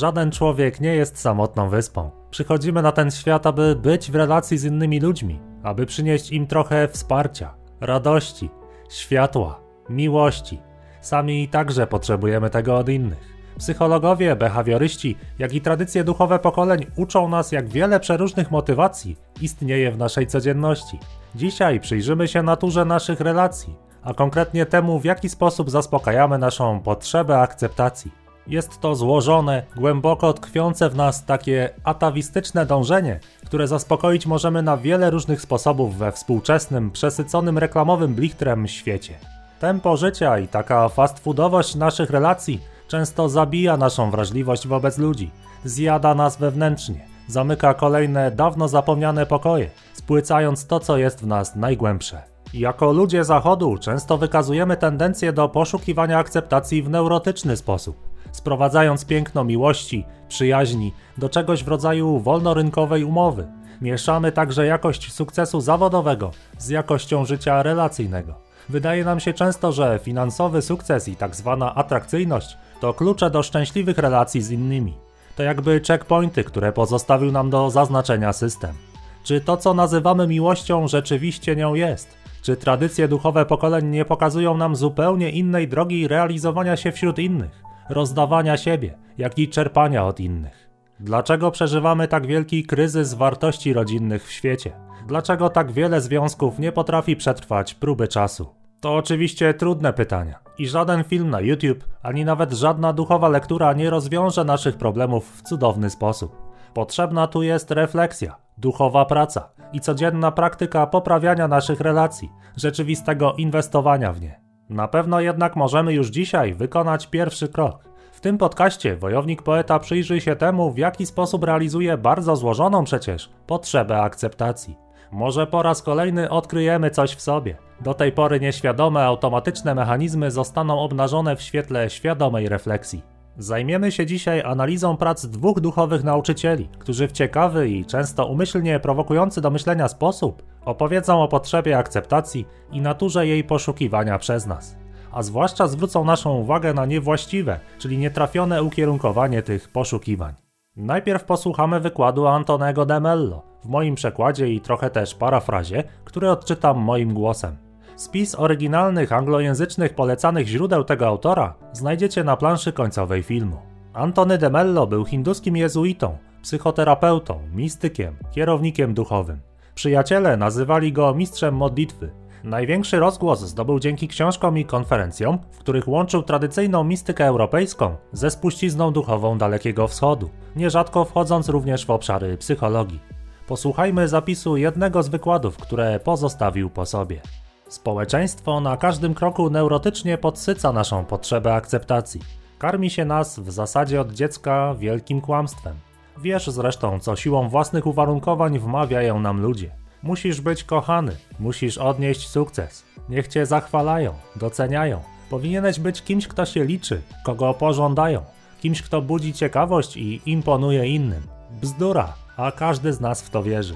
Żaden człowiek nie jest samotną wyspą. Przychodzimy na ten świat, aby być w relacji z innymi ludźmi, aby przynieść im trochę wsparcia, radości, światła, miłości. Sami także potrzebujemy tego od innych. Psychologowie, behawioryści, jak i tradycje duchowe pokoleń uczą nas, jak wiele przeróżnych motywacji istnieje w naszej codzienności. Dzisiaj przyjrzymy się naturze naszych relacji, a konkretnie temu, w jaki sposób zaspokajamy naszą potrzebę akceptacji. Jest to złożone, głęboko tkwiące w nas takie atawistyczne dążenie, które zaspokoić możemy na wiele różnych sposobów we współczesnym, przesyconym reklamowym blichtrem świecie. Tempo życia i taka fast foodowość naszych relacji często zabija naszą wrażliwość wobec ludzi, zjada nas wewnętrznie, zamyka kolejne dawno zapomniane pokoje, spłycając to, co jest w nas najgłębsze. Jako ludzie Zachodu często wykazujemy tendencję do poszukiwania akceptacji w neurotyczny sposób, sprowadzając piękno miłości, przyjaźni do czegoś w rodzaju wolnorynkowej umowy. Mieszamy także jakość sukcesu zawodowego z jakością życia relacyjnego. Wydaje nam się często, że finansowy sukces i tak zwana atrakcyjność to klucze do szczęśliwych relacji z innymi. To jakby checkpointy, które pozostawił nam do zaznaczenia system. Czy to, co nazywamy miłością, rzeczywiście nią jest? Czy tradycje duchowe pokoleń nie pokazują nam zupełnie innej drogi realizowania się wśród innych, rozdawania siebie, jak i czerpania od innych? Dlaczego przeżywamy tak wielki kryzys wartości rodzinnych w świecie? Dlaczego tak wiele związków nie potrafi przetrwać próby czasu? To oczywiście trudne pytania i żaden film na YouTube, ani nawet żadna duchowa lektura nie rozwiąże naszych problemów w cudowny sposób. Potrzebna tu jest refleksja, duchowa praca i codzienna praktyka poprawiania naszych relacji, rzeczywistego inwestowania w nie. Na pewno jednak możemy już dzisiaj wykonać pierwszy krok. W tym podcaście wojownik poeta przyjrzy się temu, w jaki sposób realizuje bardzo złożoną przecież potrzebę akceptacji. Może po raz kolejny odkryjemy coś w sobie. Do tej pory nieświadome, automatyczne mechanizmy zostaną obnażone w świetle świadomej refleksji. Zajmiemy się dzisiaj analizą prac dwóch duchowych nauczycieli, którzy w ciekawy i często umyślnie prowokujący do myślenia sposób opowiedzą o potrzebie akceptacji i naturze jej poszukiwania przez nas. A zwłaszcza zwrócą naszą uwagę na niewłaściwe, czyli nietrafione ukierunkowanie tych poszukiwań. Najpierw posłuchamy wykładu Antonego de Mello, w moim przekładzie i trochę też parafrazie, który odczytam moim głosem. Spis oryginalnych anglojęzycznych polecanych źródeł tego autora znajdziecie na planszy końcowej filmu. Antony de Mello był hinduskim jezuitą, psychoterapeutą, mistykiem, kierownikiem duchowym. Przyjaciele nazywali go mistrzem modlitwy. Największy rozgłos zdobył dzięki książkom i konferencjom, w których łączył tradycyjną mistykę europejską ze spuścizną duchową Dalekiego Wschodu, nierzadko wchodząc również w obszary psychologii. Posłuchajmy zapisu jednego z wykładów, które pozostawił po sobie. Społeczeństwo na każdym kroku neurotycznie podsyca naszą potrzebę akceptacji. Karmi się nas w zasadzie od dziecka wielkim kłamstwem. Wiesz zresztą, co siłą własnych uwarunkowań wmawiają nam ludzie. Musisz być kochany, musisz odnieść sukces. Niech cię zachwalają, doceniają. Powinieneś być kimś, kto się liczy, kogo pożądają, kimś, kto budzi ciekawość i imponuje innym. Bzdura, a każdy z nas w to wierzy.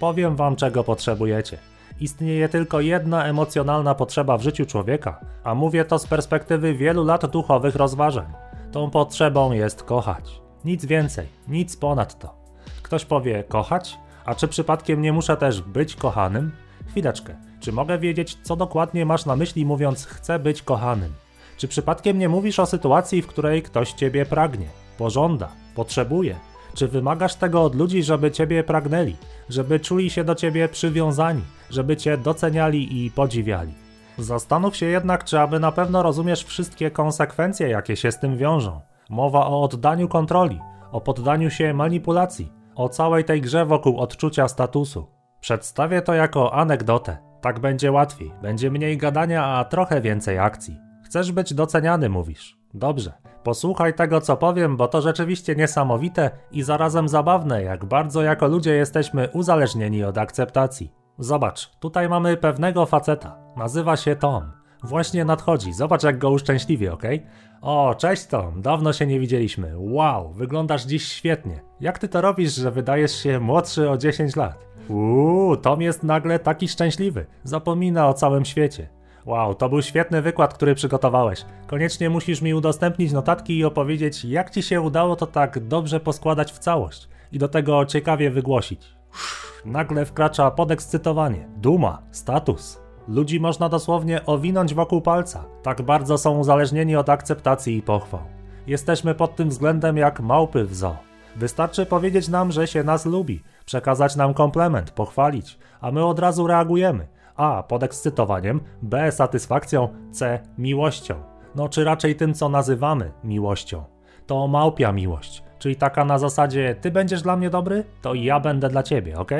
Powiem wam, czego potrzebujecie istnieje tylko jedna emocjonalna potrzeba w życiu człowieka, a mówię to z perspektywy wielu lat duchowych rozważań. Tą potrzebą jest kochać. Nic więcej, nic ponad to. Ktoś powie kochać? A czy przypadkiem nie muszę też być kochanym? Chwileczkę, czy mogę wiedzieć, co dokładnie masz na myśli, mówiąc chcę być kochanym? Czy przypadkiem nie mówisz o sytuacji, w której ktoś ciebie pragnie, pożąda, potrzebuje, czy wymagasz tego od ludzi, żeby ciebie pragnęli, żeby czuli się do ciebie przywiązani, żeby cię doceniali i podziwiali? Zastanów się jednak, czy aby na pewno rozumiesz wszystkie konsekwencje, jakie się z tym wiążą. Mowa o oddaniu kontroli, o poddaniu się manipulacji, o całej tej grze wokół odczucia statusu. Przedstawię to jako anegdotę. Tak będzie łatwiej, będzie mniej gadania, a trochę więcej akcji. Chcesz być doceniany, mówisz. Dobrze. Posłuchaj tego, co powiem, bo to rzeczywiście niesamowite i zarazem zabawne, jak bardzo jako ludzie jesteśmy uzależnieni od akceptacji. Zobacz, tutaj mamy pewnego faceta. Nazywa się Tom. Właśnie nadchodzi, zobacz jak go uszczęśliwie, ok? O, cześć Tom, dawno się nie widzieliśmy. Wow, wyglądasz dziś świetnie. Jak ty to robisz, że wydajesz się młodszy o 10 lat? Uuu, Tom jest nagle taki szczęśliwy. Zapomina o całym świecie. Wow, to był świetny wykład, który przygotowałeś. Koniecznie musisz mi udostępnić notatki i opowiedzieć, jak ci się udało to tak dobrze poskładać w całość i do tego ciekawie wygłosić. Uff, nagle wkracza podekscytowanie, duma, status. Ludzi można dosłownie owinąć wokół palca. Tak bardzo są uzależnieni od akceptacji i pochwał. Jesteśmy pod tym względem jak małpy w zoo. Wystarczy powiedzieć nam, że się nas lubi, przekazać nam komplement, pochwalić, a my od razu reagujemy. A. Podekscytowaniem, B. Satysfakcją, C. Miłością. No czy raczej tym, co nazywamy miłością. To małpia miłość, czyli taka na zasadzie ty będziesz dla mnie dobry, to ja będę dla ciebie, ok?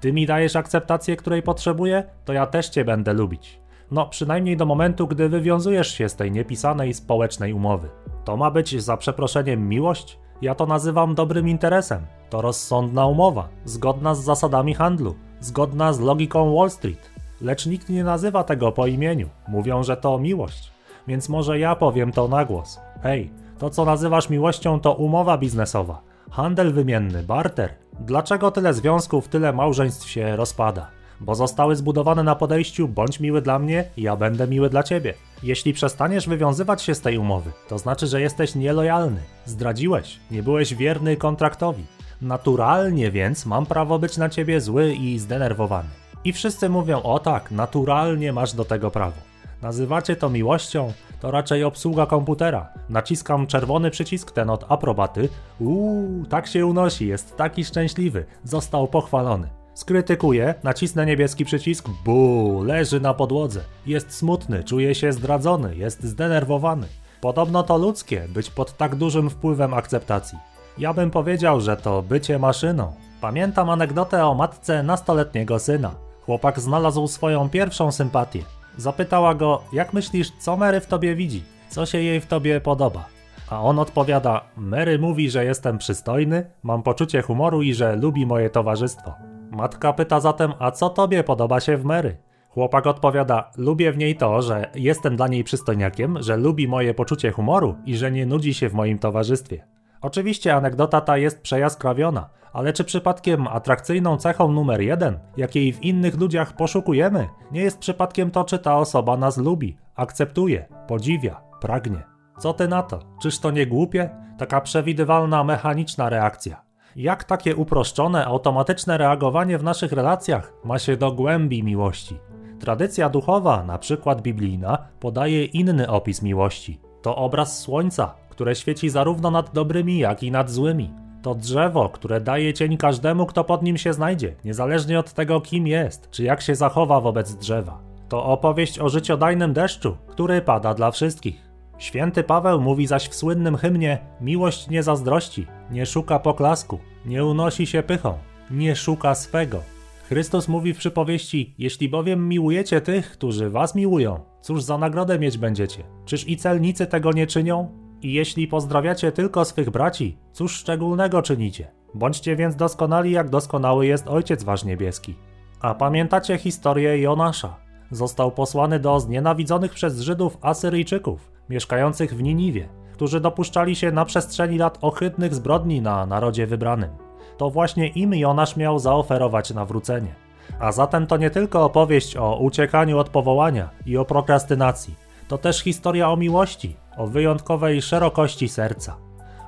Ty mi dajesz akceptację, której potrzebuję, to ja też cię będę lubić. No, przynajmniej do momentu, gdy wywiązujesz się z tej niepisanej społecznej umowy. To ma być za przeproszeniem miłość? Ja to nazywam dobrym interesem. To rozsądna umowa, zgodna z zasadami handlu, zgodna z logiką Wall Street. Lecz nikt nie nazywa tego po imieniu. Mówią, że to miłość. Więc może ja powiem to na głos. Hej, to co nazywasz miłością to umowa biznesowa. Handel wymienny, barter. Dlaczego tyle związków, tyle małżeństw się rozpada? Bo zostały zbudowane na podejściu bądź miły dla mnie, ja będę miły dla ciebie. Jeśli przestaniesz wywiązywać się z tej umowy, to znaczy, że jesteś nielojalny. Zdradziłeś, nie byłeś wierny kontraktowi. Naturalnie więc mam prawo być na ciebie zły i zdenerwowany. I wszyscy mówią: O tak, naturalnie masz do tego prawo. Nazywacie to miłością? To raczej obsługa komputera. Naciskam czerwony przycisk, ten od aprobaty. Uuu, tak się unosi, jest taki szczęśliwy. Został pochwalony. Skrytykuję, nacisnę niebieski przycisk, bu, leży na podłodze. Jest smutny, czuje się zdradzony, jest zdenerwowany. Podobno to ludzkie, być pod tak dużym wpływem akceptacji. Ja bym powiedział, że to bycie maszyną. Pamiętam anegdotę o matce nastoletniego syna. Chłopak znalazł swoją pierwszą sympatię. Zapytała go, jak myślisz, co Mary w tobie widzi? Co się jej w tobie podoba? A on odpowiada, Mary mówi, że jestem przystojny, mam poczucie humoru i że lubi moje towarzystwo. Matka pyta zatem, a co tobie podoba się w Mary? Chłopak odpowiada, lubię w niej to, że jestem dla niej przystojniakiem, że lubi moje poczucie humoru i że nie nudzi się w moim towarzystwie. Oczywiście anegdota ta jest przejaskrawiona, ale czy przypadkiem atrakcyjną cechą numer jeden, jakiej w innych ludziach poszukujemy, nie jest przypadkiem to, czy ta osoba nas lubi, akceptuje, podziwia, pragnie? Co ty na to? Czyż to nie głupie? Taka przewidywalna, mechaniczna reakcja. Jak takie uproszczone, automatyczne reagowanie w naszych relacjach ma się do głębi miłości? Tradycja duchowa, na przykład biblijna, podaje inny opis miłości. To obraz słońca, które świeci zarówno nad dobrymi, jak i nad złymi. To drzewo, które daje cień każdemu, kto pod nim się znajdzie, niezależnie od tego, kim jest, czy jak się zachowa wobec drzewa. To opowieść o życiodajnym deszczu, który pada dla wszystkich. Święty Paweł mówi zaś w słynnym hymnie: Miłość nie zazdrości, nie szuka poklasku, nie unosi się pychą, nie szuka swego. Chrystus mówi w przypowieści: Jeśli bowiem miłujecie tych, którzy was miłują, cóż za nagrodę mieć będziecie? Czyż i celnicy tego nie czynią? I jeśli pozdrawiacie tylko swych braci, cóż szczególnego czynicie? Bądźcie więc doskonali, jak doskonały jest Ojciec Wasz Niebieski. A pamiętacie historię Jonasza? Został posłany do znienawidzonych przez Żydów Asyryjczyków, mieszkających w Niniwie, którzy dopuszczali się na przestrzeni lat ohydnych zbrodni na narodzie wybranym. To właśnie im Jonasz miał zaoferować nawrócenie. A zatem to nie tylko opowieść o uciekaniu od powołania i o prokrastynacji, to też historia o miłości, o wyjątkowej szerokości serca.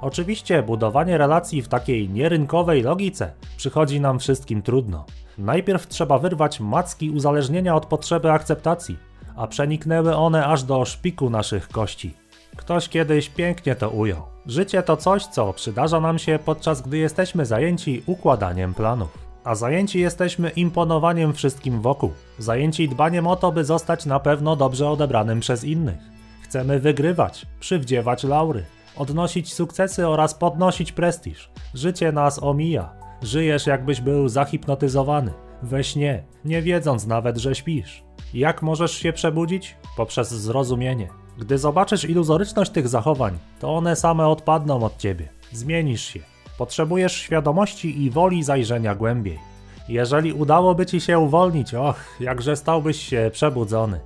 Oczywiście budowanie relacji w takiej nierynkowej logice przychodzi nam wszystkim trudno. Najpierw trzeba wyrwać macki uzależnienia od potrzeby akceptacji, a przeniknęły one aż do szpiku naszych kości. Ktoś kiedyś pięknie to ujął. Życie to coś, co przydarza nam się podczas gdy jesteśmy zajęci układaniem planów. A zajęci jesteśmy imponowaniem wszystkim wokół, zajęci dbaniem o to, by zostać na pewno dobrze odebranym przez innych. Chcemy wygrywać, przywdziewać laury, odnosić sukcesy oraz podnosić prestiż. Życie nas omija. Żyjesz jakbyś był zahipnotyzowany, we śnie, nie wiedząc nawet, że śpisz. Jak możesz się przebudzić? Poprzez zrozumienie. Gdy zobaczysz iluzoryczność tych zachowań, to one same odpadną od ciebie. Zmienisz się. Potrzebujesz świadomości i woli zajrzenia głębiej. Jeżeli udałoby ci się uwolnić, och, jakże stałbyś się przebudzony.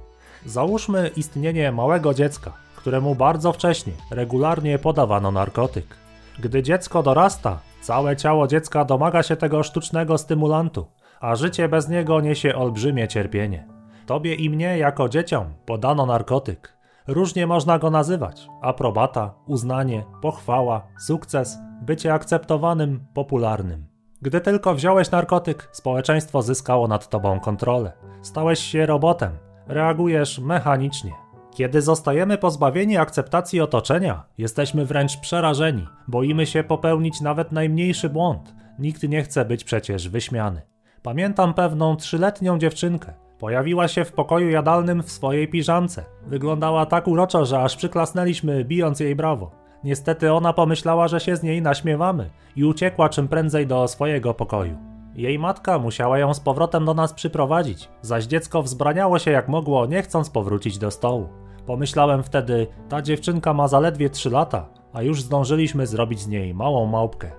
Załóżmy istnienie małego dziecka, któremu bardzo wcześnie regularnie podawano narkotyk. Gdy dziecko dorasta, całe ciało dziecka domaga się tego sztucznego stymulantu, a życie bez niego niesie olbrzymie cierpienie. Tobie i mnie jako dzieciom podano narkotyk. Różnie można go nazywać: aprobata, uznanie, pochwała, sukces, bycie akceptowanym, popularnym. Gdy tylko wziąłeś narkotyk, społeczeństwo zyskało nad tobą kontrolę. Stałeś się robotem, reagujesz mechanicznie. Kiedy zostajemy pozbawieni akceptacji otoczenia, jesteśmy wręcz przerażeni, boimy się popełnić nawet najmniejszy błąd. Nikt nie chce być przecież wyśmiany. Pamiętam pewną trzyletnią dziewczynkę. Pojawiła się w pokoju jadalnym w swojej piżamce. Wyglądała tak uroczo, że aż przyklasnęliśmy, bijąc jej brawo. Niestety ona pomyślała, że się z niej naśmiewamy i uciekła czym prędzej do swojego pokoju. Jej matka musiała ją z powrotem do nas przyprowadzić, zaś dziecko wzbraniało się jak mogło, nie chcąc powrócić do stołu. Pomyślałem wtedy, ta dziewczynka ma zaledwie 3 lata, a już zdążyliśmy zrobić z niej małą małpkę.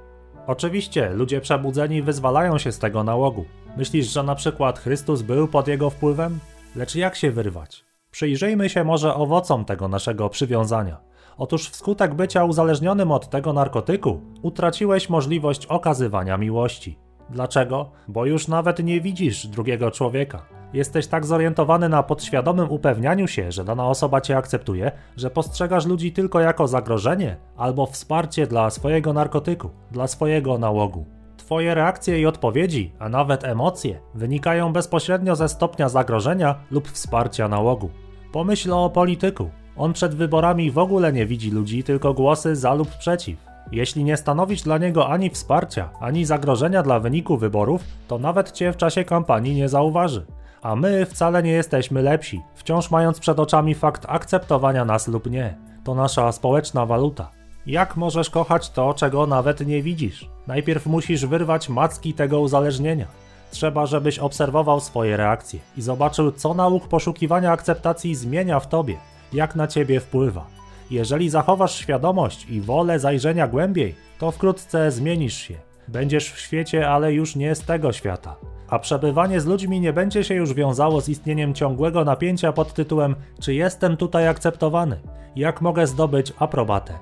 Oczywiście, ludzie przebudzeni wyzwalają się z tego nałogu. Myślisz, że na przykład Chrystus był pod jego wpływem? Lecz jak się wyrwać? Przyjrzyjmy się może owocom tego naszego przywiązania. Otóż wskutek bycia uzależnionym od tego narkotyku, utraciłeś możliwość okazywania miłości. Dlaczego? Bo już nawet nie widzisz drugiego człowieka. Jesteś tak zorientowany na podświadomym upewnianiu się, że dana osoba cię akceptuje, że postrzegasz ludzi tylko jako zagrożenie albo wsparcie dla swojego narkotyku, dla swojego nałogu. Twoje reakcje i odpowiedzi, a nawet emocje, wynikają bezpośrednio ze stopnia zagrożenia lub wsparcia nałogu. Pomyśl o polityku. On przed wyborami w ogóle nie widzi ludzi, tylko głosy za lub przeciw. Jeśli nie stanowisz dla niego ani wsparcia, ani zagrożenia dla wyniku wyborów, to nawet cię w czasie kampanii nie zauważy. A my wcale nie jesteśmy lepsi, wciąż mając przed oczami fakt akceptowania nas lub nie. To nasza społeczna waluta. Jak możesz kochać to, czego nawet nie widzisz? Najpierw musisz wyrwać macki tego uzależnienia. Trzeba, żebyś obserwował swoje reakcje i zobaczył, co nauk poszukiwania akceptacji zmienia w tobie, jak na ciebie wpływa. Jeżeli zachowasz świadomość i wolę zajrzenia głębiej, to wkrótce zmienisz się. Będziesz w świecie, ale już nie z tego świata. A przebywanie z ludźmi nie będzie się już wiązało z istnieniem ciągłego napięcia pod tytułem: Czy jestem tutaj akceptowany? Jak mogę zdobyć aprobatę?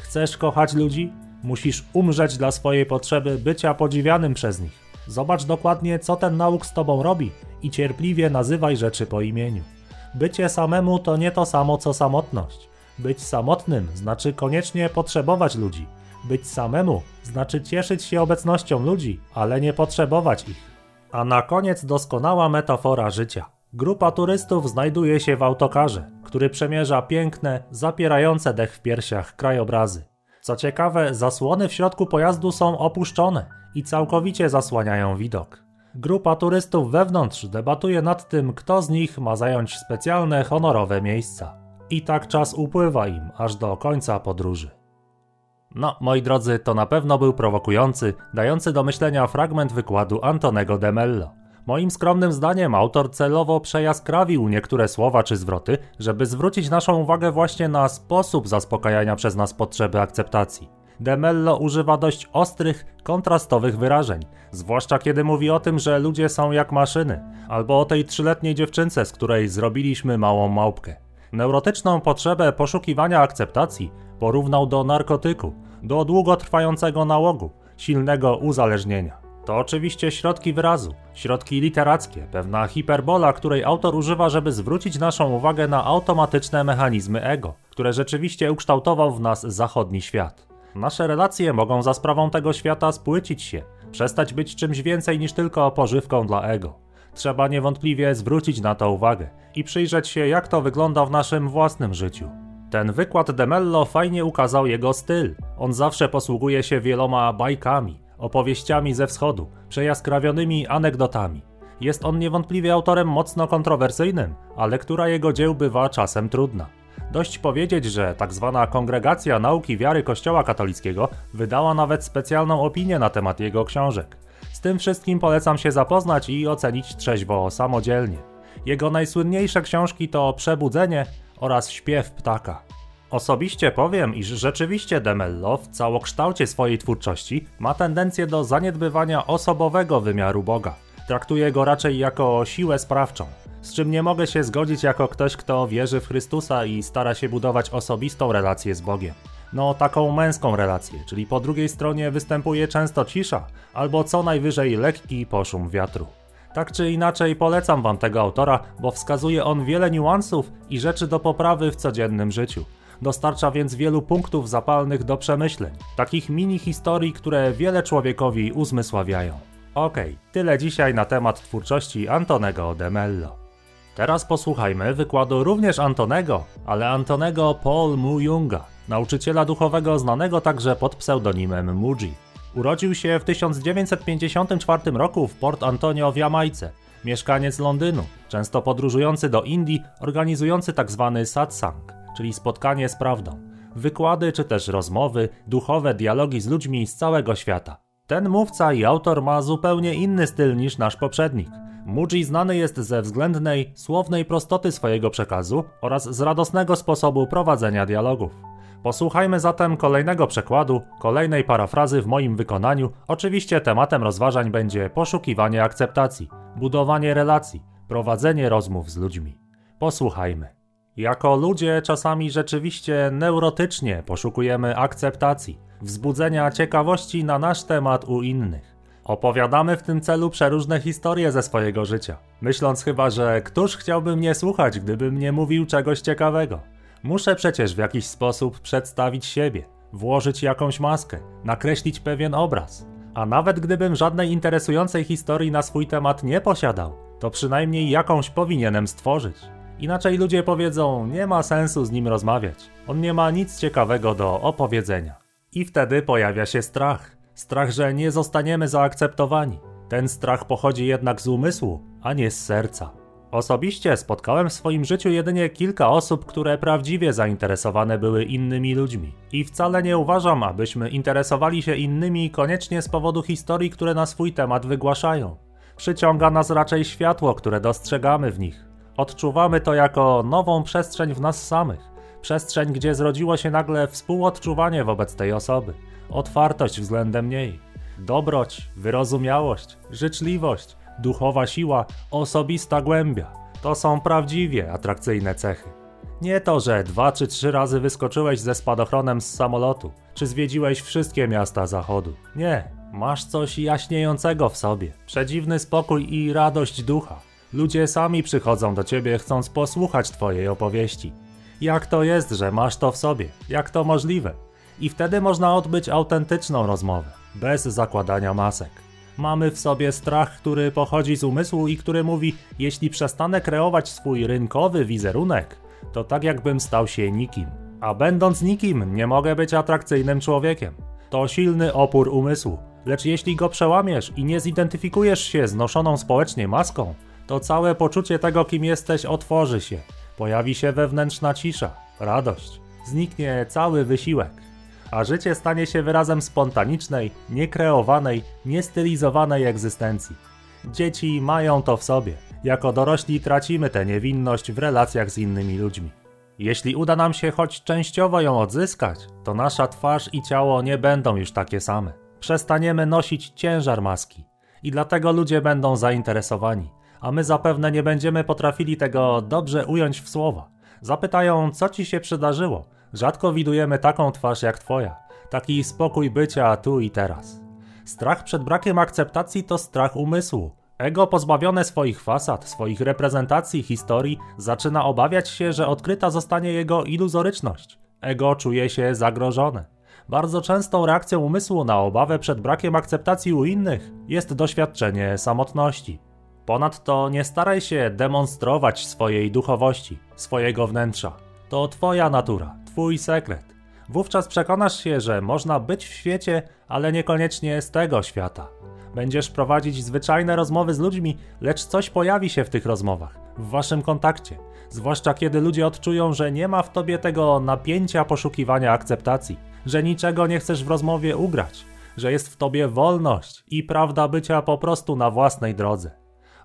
Chcesz kochać ludzi? Musisz umrzeć dla swojej potrzeby bycia podziwianym przez nich. Zobacz dokładnie, co ten nauk z tobą robi i cierpliwie nazywaj rzeczy po imieniu. Bycie samemu to nie to samo co samotność. Być samotnym znaczy koniecznie potrzebować ludzi. Być samemu znaczy cieszyć się obecnością ludzi, ale nie potrzebować ich. A na koniec doskonała metafora życia. Grupa turystów znajduje się w autokarze, który przemierza piękne, zapierające dech w piersiach krajobrazy. Co ciekawe, zasłony w środku pojazdu są opuszczone i całkowicie zasłaniają widok. Grupa turystów wewnątrz debatuje nad tym, kto z nich ma zająć specjalne honorowe miejsca. I tak czas upływa im aż do końca podróży. No, moi drodzy, to na pewno był prowokujący, dający do myślenia fragment wykładu Antonego de Mello. Moim skromnym zdaniem autor celowo przejaskrawił niektóre słowa czy zwroty, żeby zwrócić naszą uwagę właśnie na sposób zaspokajania przez nas potrzeby akceptacji. De Mello używa dość ostrych, kontrastowych wyrażeń, zwłaszcza kiedy mówi o tym, że ludzie są jak maszyny, albo o tej trzyletniej dziewczynce, z której zrobiliśmy małą małpkę. Neurotyczną potrzebę poszukiwania akceptacji porównał do narkotyku, do długotrwającego nałogu, silnego uzależnienia. To oczywiście środki wyrazu, środki literackie, pewna hiperbola, której autor używa, żeby zwrócić naszą uwagę na automatyczne mechanizmy ego, które rzeczywiście ukształtował w nas zachodni świat. Nasze relacje mogą za sprawą tego świata spłycić się, przestać być czymś więcej niż tylko pożywką dla ego. Trzeba niewątpliwie zwrócić na to uwagę i przyjrzeć się, jak to wygląda w naszym własnym życiu. Ten wykład Demello fajnie ukazał jego styl. On zawsze posługuje się wieloma bajkami, opowieściami ze wschodu, przejaskrawionymi anegdotami. Jest on niewątpliwie autorem mocno kontrowersyjnym, a lektura jego dzieł bywa czasem trudna. Dość powiedzieć, że tzw. Tak Kongregacja Nauki Wiary Kościoła Katolickiego wydała nawet specjalną opinię na temat jego książek. Z tym wszystkim polecam się zapoznać i ocenić trzeźwo samodzielnie. Jego najsłynniejsze książki to Przebudzenie oraz Śpiew ptaka. Osobiście powiem, iż rzeczywiście Demello w całokształcie swojej twórczości ma tendencję do zaniedbywania osobowego wymiaru Boga. Traktuje go raczej jako siłę sprawczą, z czym nie mogę się zgodzić jako ktoś, kto wierzy w Chrystusa i stara się budować osobistą relację z Bogiem. No, taką męską relację, czyli po drugiej stronie występuje często cisza, albo co najwyżej lekki poszum wiatru. Tak czy inaczej polecam wam tego autora, bo wskazuje on wiele niuansów i rzeczy do poprawy w codziennym życiu. Dostarcza więc wielu punktów zapalnych do przemyśleń, takich mini historii, które wiele człowiekowi uzmysławiają. Okej, okay, tyle dzisiaj na temat twórczości Antonego de Mello. Teraz posłuchajmy wykładu również Antonego, ale Antonego Paul Mu Junga, nauczyciela duchowego znanego także pod pseudonimem Muji. Urodził się w 1954 roku w Port Antonio w Jamajce. Mieszkaniec Londynu, często podróżujący do Indii, organizujący tzw. Tak satsang, czyli spotkanie z prawdą. Wykłady czy też rozmowy, duchowe dialogi z ludźmi z całego świata. Ten mówca i autor ma zupełnie inny styl niż nasz poprzednik. Muji znany jest ze względnej, słownej prostoty swojego przekazu oraz z radosnego sposobu prowadzenia dialogów. Posłuchajmy zatem kolejnego przekładu, kolejnej parafrazy w moim wykonaniu. Oczywiście tematem rozważań będzie poszukiwanie akceptacji, budowanie relacji, prowadzenie rozmów z ludźmi. Posłuchajmy. Jako ludzie czasami rzeczywiście neurotycznie poszukujemy akceptacji, wzbudzenia ciekawości na nasz temat u innych. Opowiadamy w tym celu przeróżne historie ze swojego życia, myśląc chyba, że któż chciałby mnie słuchać, gdybym nie mówił czegoś ciekawego. Muszę przecież w jakiś sposób przedstawić siebie, włożyć jakąś maskę, nakreślić pewien obraz. A nawet gdybym żadnej interesującej historii na swój temat nie posiadał, to przynajmniej jakąś powinienem stworzyć. Inaczej ludzie powiedzą, nie ma sensu z nim rozmawiać, on nie ma nic ciekawego do opowiedzenia. I wtedy pojawia się strach. Strach, że nie zostaniemy zaakceptowani. Ten strach pochodzi jednak z umysłu, a nie z serca. Osobiście spotkałem w swoim życiu jedynie kilka osób, które prawdziwie zainteresowane były innymi ludźmi. I wcale nie uważam, abyśmy interesowali się innymi koniecznie z powodu historii, które na swój temat wygłaszają. Przyciąga nas raczej światło, które dostrzegamy w nich. Odczuwamy to jako nową przestrzeń w nas samych. Przestrzeń, gdzie zrodziło się nagle współodczuwanie wobec tej osoby, otwartość względem niej, dobroć, wyrozumiałość, życzliwość, duchowa siła, osobista głębia. To są prawdziwie atrakcyjne cechy. Nie to, że dwa czy trzy razy wyskoczyłeś ze spadochronem z samolotu, czy zwiedziłeś wszystkie miasta zachodu. Nie, masz coś jaśniejącego w sobie, przedziwny spokój i radość ducha. Ludzie sami przychodzą do ciebie, chcąc posłuchać twojej opowieści. Jak to jest, że masz to w sobie? Jak to możliwe? I wtedy można odbyć autentyczną rozmowę, bez zakładania masek. Mamy w sobie strach, który pochodzi z umysłu i który mówi: Jeśli przestanę kreować swój rynkowy wizerunek, to tak jakbym stał się nikim. A będąc nikim, nie mogę być atrakcyjnym człowiekiem. To silny opór umysłu. Lecz jeśli go przełamiesz i nie zidentyfikujesz się z noszoną społecznie maską, to całe poczucie tego, kim jesteś, otworzy się. Pojawi się wewnętrzna cisza, radość. Zniknie cały wysiłek a życie stanie się wyrazem spontanicznej, niekreowanej, niestylizowanej egzystencji. Dzieci mają to w sobie. Jako dorośli tracimy tę niewinność w relacjach z innymi ludźmi. Jeśli uda nam się choć częściowo ją odzyskać, to nasza twarz i ciało nie będą już takie same. Przestaniemy nosić ciężar maski i dlatego ludzie będą zainteresowani, a my zapewne nie będziemy potrafili tego dobrze ująć w słowa. Zapytają, co ci się przydarzyło, Rzadko widujemy taką twarz jak twoja, taki spokój bycia tu i teraz. Strach przed brakiem akceptacji to strach umysłu. Ego pozbawione swoich fasad, swoich reprezentacji, historii, zaczyna obawiać się, że odkryta zostanie jego iluzoryczność. Ego czuje się zagrożone. Bardzo częstą reakcją umysłu na obawę przed brakiem akceptacji u innych jest doświadczenie samotności. Ponadto nie staraj się demonstrować swojej duchowości, swojego wnętrza. To twoja natura, twój sekret. Wówczas przekonasz się, że można być w świecie, ale niekoniecznie z tego świata. Będziesz prowadzić zwyczajne rozmowy z ludźmi, lecz coś pojawi się w tych rozmowach, w waszym kontakcie. Zwłaszcza kiedy ludzie odczują, że nie ma w tobie tego napięcia poszukiwania akceptacji, że niczego nie chcesz w rozmowie ugrać, że jest w tobie wolność i prawda bycia po prostu na własnej drodze.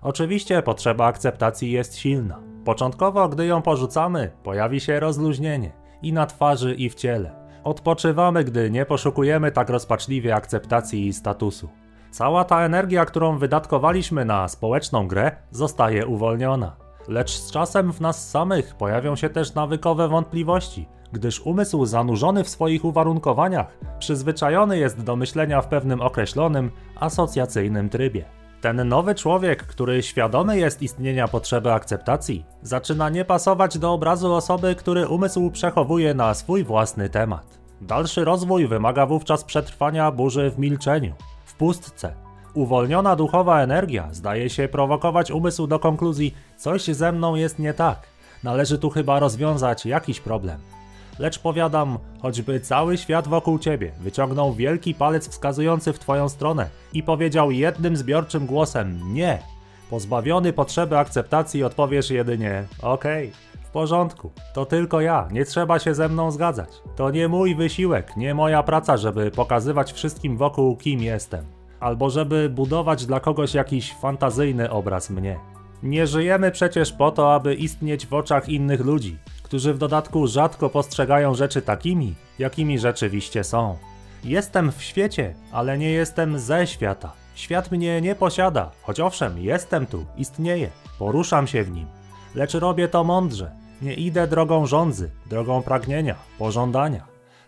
Oczywiście potrzeba akceptacji jest silna. Początkowo, gdy ją porzucamy, pojawi się rozluźnienie i na twarzy, i w ciele. Odpoczywamy, gdy nie poszukujemy tak rozpaczliwie akceptacji i statusu. Cała ta energia, którą wydatkowaliśmy na społeczną grę, zostaje uwolniona. Lecz z czasem w nas samych pojawią się też nawykowe wątpliwości, gdyż umysł zanurzony w swoich uwarunkowaniach przyzwyczajony jest do myślenia w pewnym określonym, asocjacyjnym trybie. Ten nowy człowiek, który świadomy jest istnienia potrzeby akceptacji, zaczyna nie pasować do obrazu osoby, który umysł przechowuje na swój własny temat. Dalszy rozwój wymaga wówczas przetrwania burzy w milczeniu, w pustce. Uwolniona duchowa energia zdaje się prowokować umysł do konkluzji: coś ze mną jest nie tak. Należy tu chyba rozwiązać jakiś problem. Lecz powiadam, choćby cały świat wokół ciebie wyciągnął wielki palec wskazujący w twoją stronę i powiedział jednym zbiorczym głosem nie, pozbawiony potrzeby akceptacji odpowiesz jedynie okej. Okay. W porządku, to tylko ja, nie trzeba się ze mną zgadzać. To nie mój wysiłek, nie moja praca, żeby pokazywać wszystkim wokół, kim jestem, albo żeby budować dla kogoś jakiś fantazyjny obraz mnie. Nie żyjemy przecież po to, aby istnieć w oczach innych ludzi, którzy w dodatku rzadko postrzegają rzeczy takimi, jakimi rzeczywiście są. Jestem w świecie, ale nie jestem ze świata. Świat mnie nie posiada, choć owszem, jestem tu, istnieję, poruszam się w nim. Lecz robię to mądrze. Nie idę drogą rządzy, drogą pragnienia, pożądania.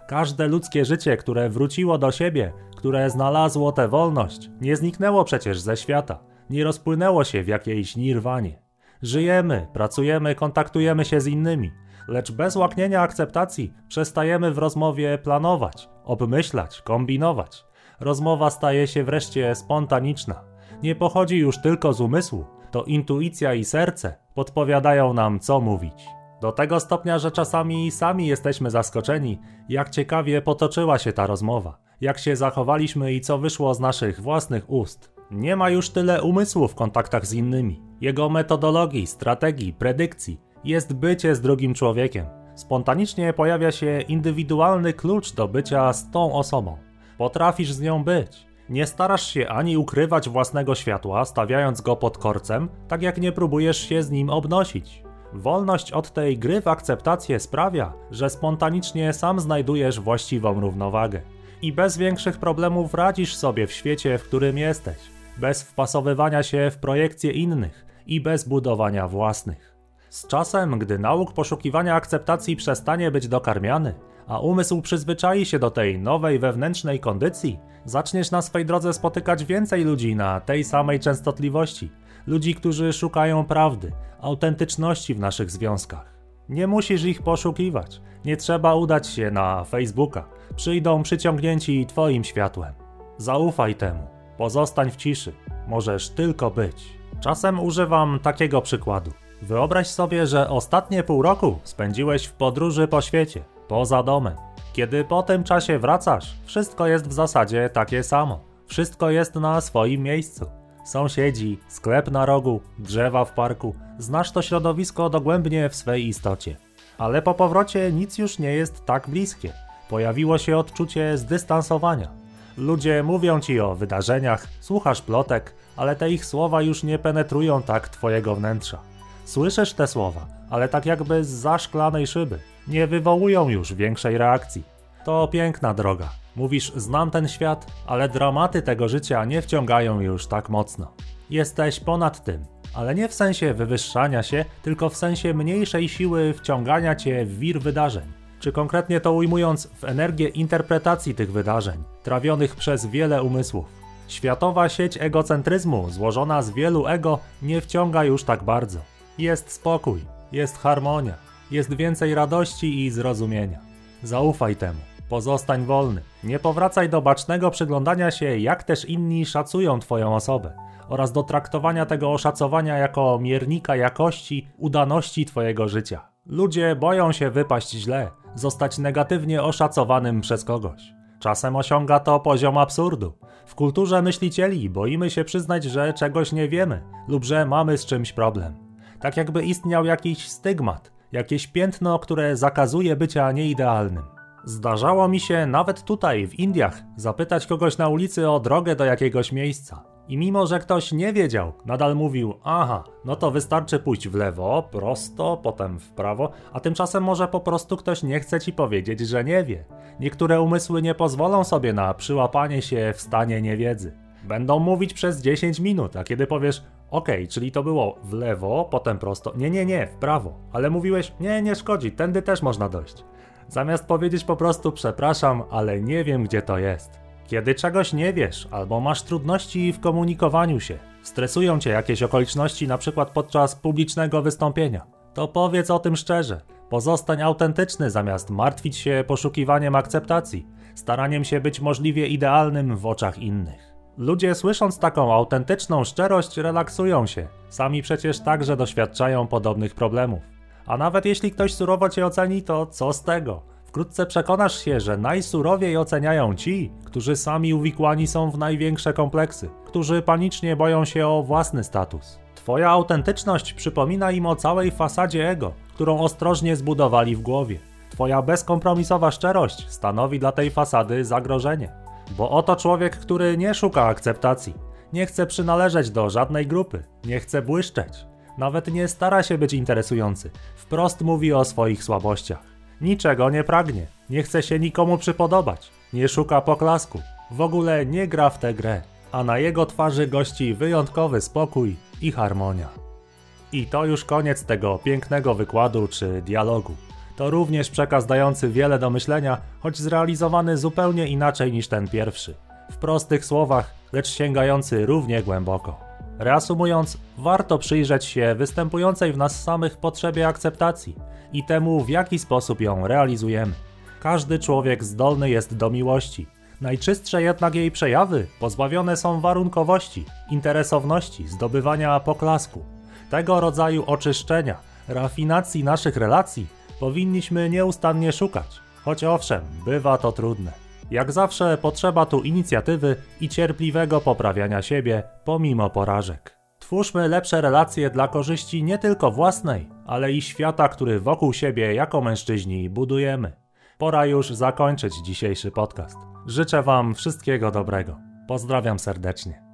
Każde ludzkie życie, które wróciło do siebie, które znalazło tę wolność, nie zniknęło przecież ze świata, nie rozpłynęło się w jakiejś nirwanie. Żyjemy, pracujemy, kontaktujemy się z innymi, lecz bez łaknienia akceptacji przestajemy w rozmowie planować, obmyślać, kombinować. Rozmowa staje się wreszcie spontaniczna. Nie pochodzi już tylko z umysłu, to intuicja i serce podpowiadają nam, co mówić. Do tego stopnia, że czasami sami jesteśmy zaskoczeni, jak ciekawie potoczyła się ta rozmowa, jak się zachowaliśmy i co wyszło z naszych własnych ust. Nie ma już tyle umysłu w kontaktach z innymi. Jego metodologii, strategii, predykcji jest bycie z drugim człowiekiem. Spontanicznie pojawia się indywidualny klucz do bycia z tą osobą. Potrafisz z nią być. Nie starasz się ani ukrywać własnego światła, stawiając go pod korcem, tak jak nie próbujesz się z nim obnosić. Wolność od tej gry w akceptację sprawia, że spontanicznie sam znajdujesz właściwą równowagę. I bez większych problemów radzisz sobie w świecie, w którym jesteś, bez wpasowywania się w projekcje innych i bez budowania własnych. Z czasem, gdy nauk poszukiwania akceptacji przestanie być dokarmiany, a umysł przyzwyczai się do tej nowej wewnętrznej kondycji, zaczniesz na swej drodze spotykać więcej ludzi na tej samej częstotliwości. Ludzi, którzy szukają prawdy, autentyczności w naszych związkach. Nie musisz ich poszukiwać, nie trzeba udać się na Facebooka. Przyjdą przyciągnięci Twoim światłem. Zaufaj temu, pozostań w ciszy, możesz tylko być. Czasem używam takiego przykładu. Wyobraź sobie, że ostatnie pół roku spędziłeś w podróży po świecie, poza domem. Kiedy po tym czasie wracasz, wszystko jest w zasadzie takie samo. Wszystko jest na swoim miejscu. Sąsiedzi, sklep na rogu, drzewa w parku, znasz to środowisko dogłębnie w swej istocie. Ale po powrocie nic już nie jest tak bliskie. Pojawiło się odczucie zdystansowania. Ludzie mówią ci o wydarzeniach, słuchasz plotek, ale te ich słowa już nie penetrują tak twojego wnętrza. Słyszysz te słowa, ale tak jakby z zaszklanej szyby. Nie wywołują już większej reakcji. To piękna droga. Mówisz, znam ten świat, ale dramaty tego życia nie wciągają już tak mocno. Jesteś ponad tym, ale nie w sensie wywyższania się, tylko w sensie mniejszej siły wciągania cię w wir wydarzeń. Czy konkretnie to ujmując, w energię interpretacji tych wydarzeń, trawionych przez wiele umysłów. Światowa sieć egocentryzmu, złożona z wielu ego, nie wciąga już tak bardzo. Jest spokój, jest harmonia, jest więcej radości i zrozumienia. Zaufaj temu, pozostań wolny, nie powracaj do bacznego przyglądania się, jak też inni szacują Twoją osobę oraz do traktowania tego oszacowania jako miernika jakości, udaności Twojego życia. Ludzie boją się wypaść źle, zostać negatywnie oszacowanym przez kogoś. Czasem osiąga to poziom absurdu. W kulturze myślicieli boimy się przyznać, że czegoś nie wiemy lub że mamy z czymś problem tak jakby istniał jakiś stygmat, jakieś piętno, które zakazuje bycia nieidealnym. Zdarzało mi się nawet tutaj, w Indiach, zapytać kogoś na ulicy o drogę do jakiegoś miejsca. I mimo, że ktoś nie wiedział, nadal mówił: Aha, no to wystarczy pójść w lewo, prosto, potem w prawo, a tymczasem może po prostu ktoś nie chce ci powiedzieć, że nie wie. Niektóre umysły nie pozwolą sobie na przyłapanie się w stanie niewiedzy. Będą mówić przez 10 minut, a kiedy powiesz: Okay, czyli to było w lewo, potem prosto. Nie, nie, nie, w prawo. Ale mówiłeś, nie, nie szkodzi, tędy też można dojść. Zamiast powiedzieć po prostu przepraszam, ale nie wiem gdzie to jest. Kiedy czegoś nie wiesz albo masz trudności w komunikowaniu się, Stresują cię jakieś okoliczności, na przykład podczas publicznego wystąpienia. To powiedz o tym szczerze. Pozostań autentyczny zamiast martwić się poszukiwaniem akceptacji, staraniem się być możliwie idealnym w oczach innych. Ludzie słysząc taką autentyczną szczerość relaksują się. Sami przecież także doświadczają podobnych problemów. A nawet jeśli ktoś surowo cię oceni, to co z tego? Wkrótce przekonasz się, że najsurowiej oceniają ci, którzy sami uwikłani są w największe kompleksy, którzy panicznie boją się o własny status. Twoja autentyczność przypomina im o całej fasadzie ego, którą ostrożnie zbudowali w głowie. Twoja bezkompromisowa szczerość stanowi dla tej fasady zagrożenie. Bo oto człowiek, który nie szuka akceptacji, nie chce przynależeć do żadnej grupy, nie chce błyszczeć, nawet nie stara się być interesujący, wprost mówi o swoich słabościach. Niczego nie pragnie, nie chce się nikomu przypodobać, nie szuka poklasku, w ogóle nie gra w tę grę, a na jego twarzy gości wyjątkowy spokój i harmonia. I to już koniec tego pięknego wykładu czy dialogu. To również przekaz dający wiele do myślenia, choć zrealizowany zupełnie inaczej niż ten pierwszy. W prostych słowach, lecz sięgający równie głęboko. Reasumując, warto przyjrzeć się występującej w nas samych potrzebie akceptacji i temu, w jaki sposób ją realizujemy. Każdy człowiek zdolny jest do miłości. Najczystsze jednak jej przejawy pozbawione są warunkowości, interesowności, zdobywania poklasku. Tego rodzaju oczyszczenia, rafinacji naszych relacji powinniśmy nieustannie szukać, choć owszem, bywa to trudne. Jak zawsze potrzeba tu inicjatywy i cierpliwego poprawiania siebie pomimo porażek. Twórzmy lepsze relacje dla korzyści nie tylko własnej, ale i świata, który wokół siebie jako mężczyźni budujemy. Pora już zakończyć dzisiejszy podcast. Życzę Wam wszystkiego dobrego. Pozdrawiam serdecznie.